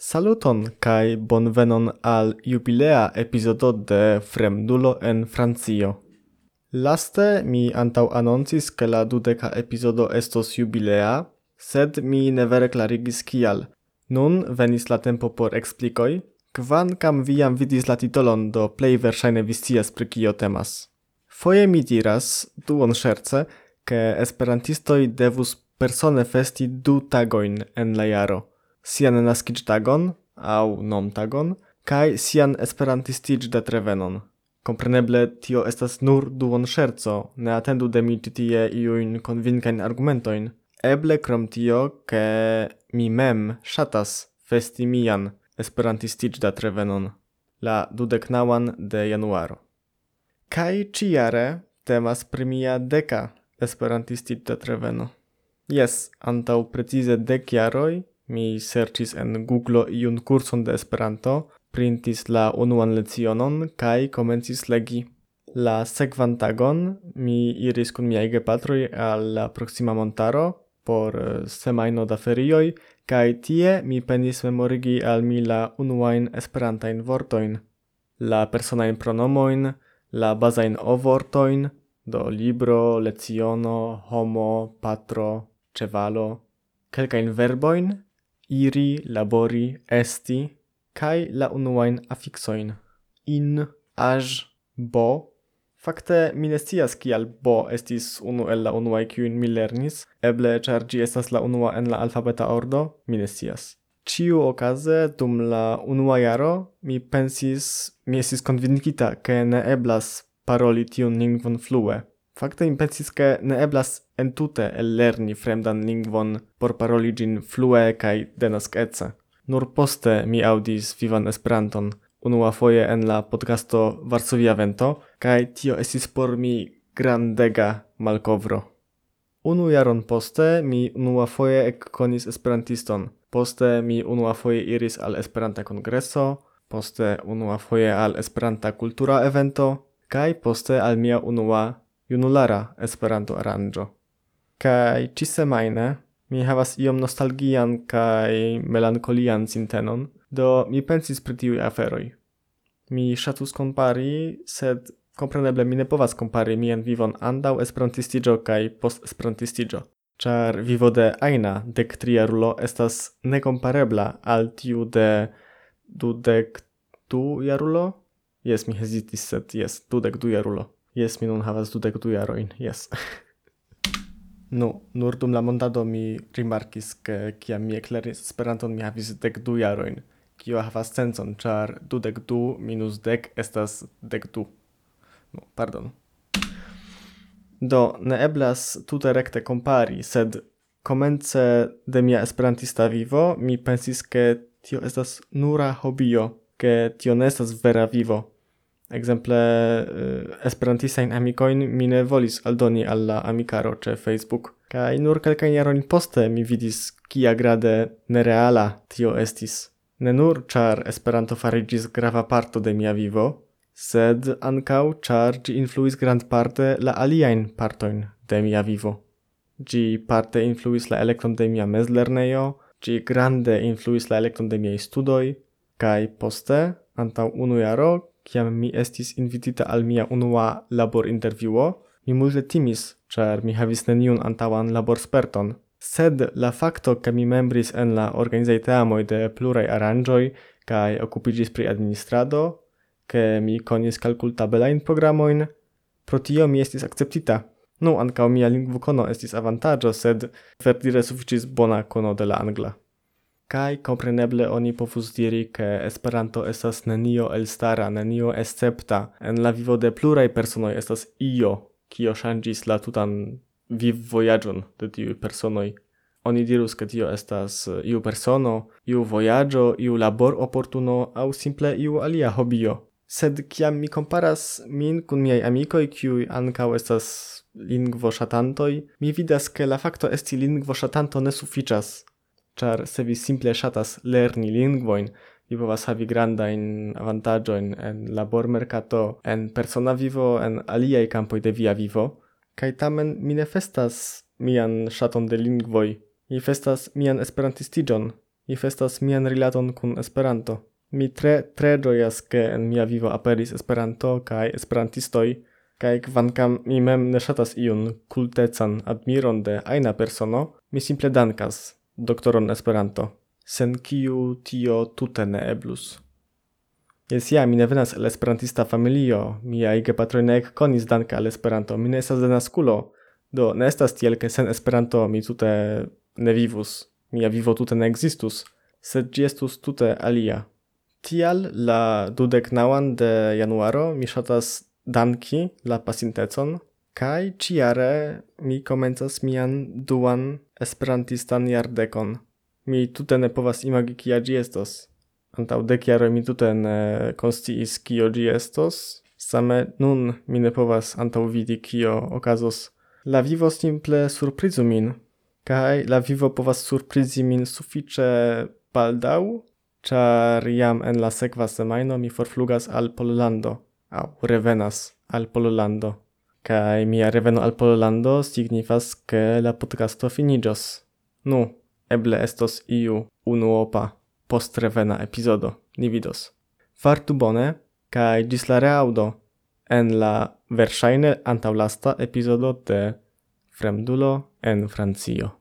Saluton kai bonvenon al jubilea epizodo de Fremdulo en Francio. Laste mi antau anoncis ke la dudeca epizodo estos jubilea, sed mi ne vere clarigis kial. Nun venis la tempo por explicoi, kvankam viam vidis la titolon do plej verŝajne vi scias pri kio temas. Foje mi diras, duon scherce, ke esperantistoj devus persone festi du tagojn en la jaro – sian naskic tagon, au nom tagon, kai sian esperantistiĝdatrevenon. Kompreneble tio estas nur duon scherzo, ne atendu de mi ĉi iuin convincain argumentoin. argumentojn. Eble krom tio, ke mi mem shatas festi mian esperantistiĝdatrevenon la dudeknaŭan de januaro. Kai ciare temas pri mia deka esperantistiĝdatreveno. Jes, antaŭ precize dek jaroj Mi sercis en Google iun kurson de Esperanto, printis la unuan lecionon kaj komencis legi. La sekvan tagon mi iris kun miaj gepatroj al la proksima montaro por eh, semajno da ferioj kaj tie mi penis memorigi al mi la unuajn esperantajn vortojn, la personajn pronomojn, la bazajn ovortojn, do libro, leciono, homo, patro, cevalo, kelkajn verbojn iri, labori, esti, kai la unuain affixoin. In, aj, bo, Fakte, mi ne scias kial bo estis unu el la unuai kiujn mi lernis, eble char gi estas la unua en la alfabeta ordo, mi ne scias. Ĉiu okaze, dum la unua jaro, mi pensis, mi estis konvinkita, ke ne eblas paroli tiun lingvon flue, Fakte impensis ke ne eblas entute ellerni fremdan lingvon por paroli ĝin flue kaj denaskece. Nur poste mi aŭdis vivan Esperanton unuafoje en la podcasto Varsovia Vento kaj tio estis por mi grandega malkovro. Unu jaron poste mi unuafoje ekkonis esperantiston. Poste mi unuafoje iris al Esperanta kongreso, poste unuafoje al Esperanta kultura evento kaj poste al mia unua junulara Esperanto aranjo. Kai ci semaine mi havas iom nostalgian kai melankolian sintenon, do mi pensis pri tiuj aferoj. Mi ŝatus kompari, sed kompreneble mi ne povas kompari mian vivon andaŭ esperantistiĝo kaj post esperantistiĝo, ĉar vivo de ajna dek tria rulo estas nekomparebla al tiu de dudek du jarulo? Jes, mi hezitis, sed jes, dudek du jarulo. Yes, mi nun havas dudek du jarojn, Yes. Nu, nur dum la montado mi rimarkis ke kiam mi ekleris Esperanton mi havis dek du jarojn, kio havas sencon, ĉar dudek du minus dek estas dek du. Nu, pardon. Do, ne eblas tute rekte kompari, sed komence de mia esperantista vivo mi pensis ke tio estas nura hobio, ke tio ne estas vera vivo. Ekzemple eh, esperantistajn amikojn mi ne volis aldoni alla amicaro amikaro Facebook. Kai nur kelkajn jarojn poste mi vidis kia grade nereala tio estis. Ne nur char Esperanto farigis grava parto de mia vivo, sed ankaŭ char gi influis grandparte la aliain partoin de mia vivo. Gi parte influis la elekton de mia mezlernejo, gi grande influis la elekton de miei studoj, kai poste, antau unu jaro, kiam mi estis invitita al mia unua labor interviuo, mi multe timis, ĉar mi havis neniun antaŭan laborsperton. Sed la fakto ke mi membris en la organizai teamoi de pluraj aranjoi, kaj okupigis pri administrado, ke mi konis kalkultabelajn programoin, pro tio mi estis akceptita. Nu ankaŭ mia lingvokono estis avantaĝo, sed verdire sufiĉis bona kono de la angla. Kai compreneble oni povus diri ke Esperanto estas nenio elstara, nenio escepta. En la vivo de pluraj personoj estas io kio ŝanĝis la tutan vivvojaĝon de tiuj personoj. Oni dirus ke tio estas eh, iu persono, iu vojaĝo, iu labor-oportuno aŭ simple iu alia hobio. Sed kiam mi komparas min kun miaj amikoj, kiuj ankaŭ estas lingvo ŝatantoj, mi vidas ke la fakto esti lingvo ŝatanto ne sufiĉas char se vi simple shatas lerni lingvoin, vi povas havi grandajn avantaĝojn en labor mercato en persona vivo, en aliaj campo de via vivo, kaj tamen mi ne festas mian shaton de lingvoj, mi festas mian esperantistiĝon, mi festas mian rilaton kun Esperanto. Mi tre tre ĝojas, ke en mia vivo aperis Esperanto kaj esperantistoj, kaj kvankam mi mem ne shatas iun kultecan admiron de aina persono, mi simple dankas doktoron Esperanto, sen kiu tio tute ne eblus. Jes ja, mi ne venas el esperantista familio, miaj gepatroj ne ekkonis danke al Esperanto, mi ne estas denaskulo, do ne estas tiel, ke sen Esperanto mi tute ne vivus, mia vivo tute ne existus, sed ĝi estus tute alia. Tial la dudeknaŭan de januaro mi ŝatas danki la pasintecon, kaj ĉiare mi komencas mian duan esperantistan jardekon. Mi tute ne povas imagi kia gi estos. Jaro mi tute ne kio same nun mi ne povas antau vidi kio okazos. La vivo simple surprizu min, kai la vivo povas surprizi min sufiĉe baldau, char iam en la sekva semajno mi forflugas al Pollando, au revenas al Pollando. Kai mia reveno al Pollando signifas ke la podcasto finijos. Nu, eble estos iu unuopa postrevena epizodo, ni vidos. Fartu bone, kai gis la reaudo en la versaine antaulasta epizodo de Fremdulo en Francio.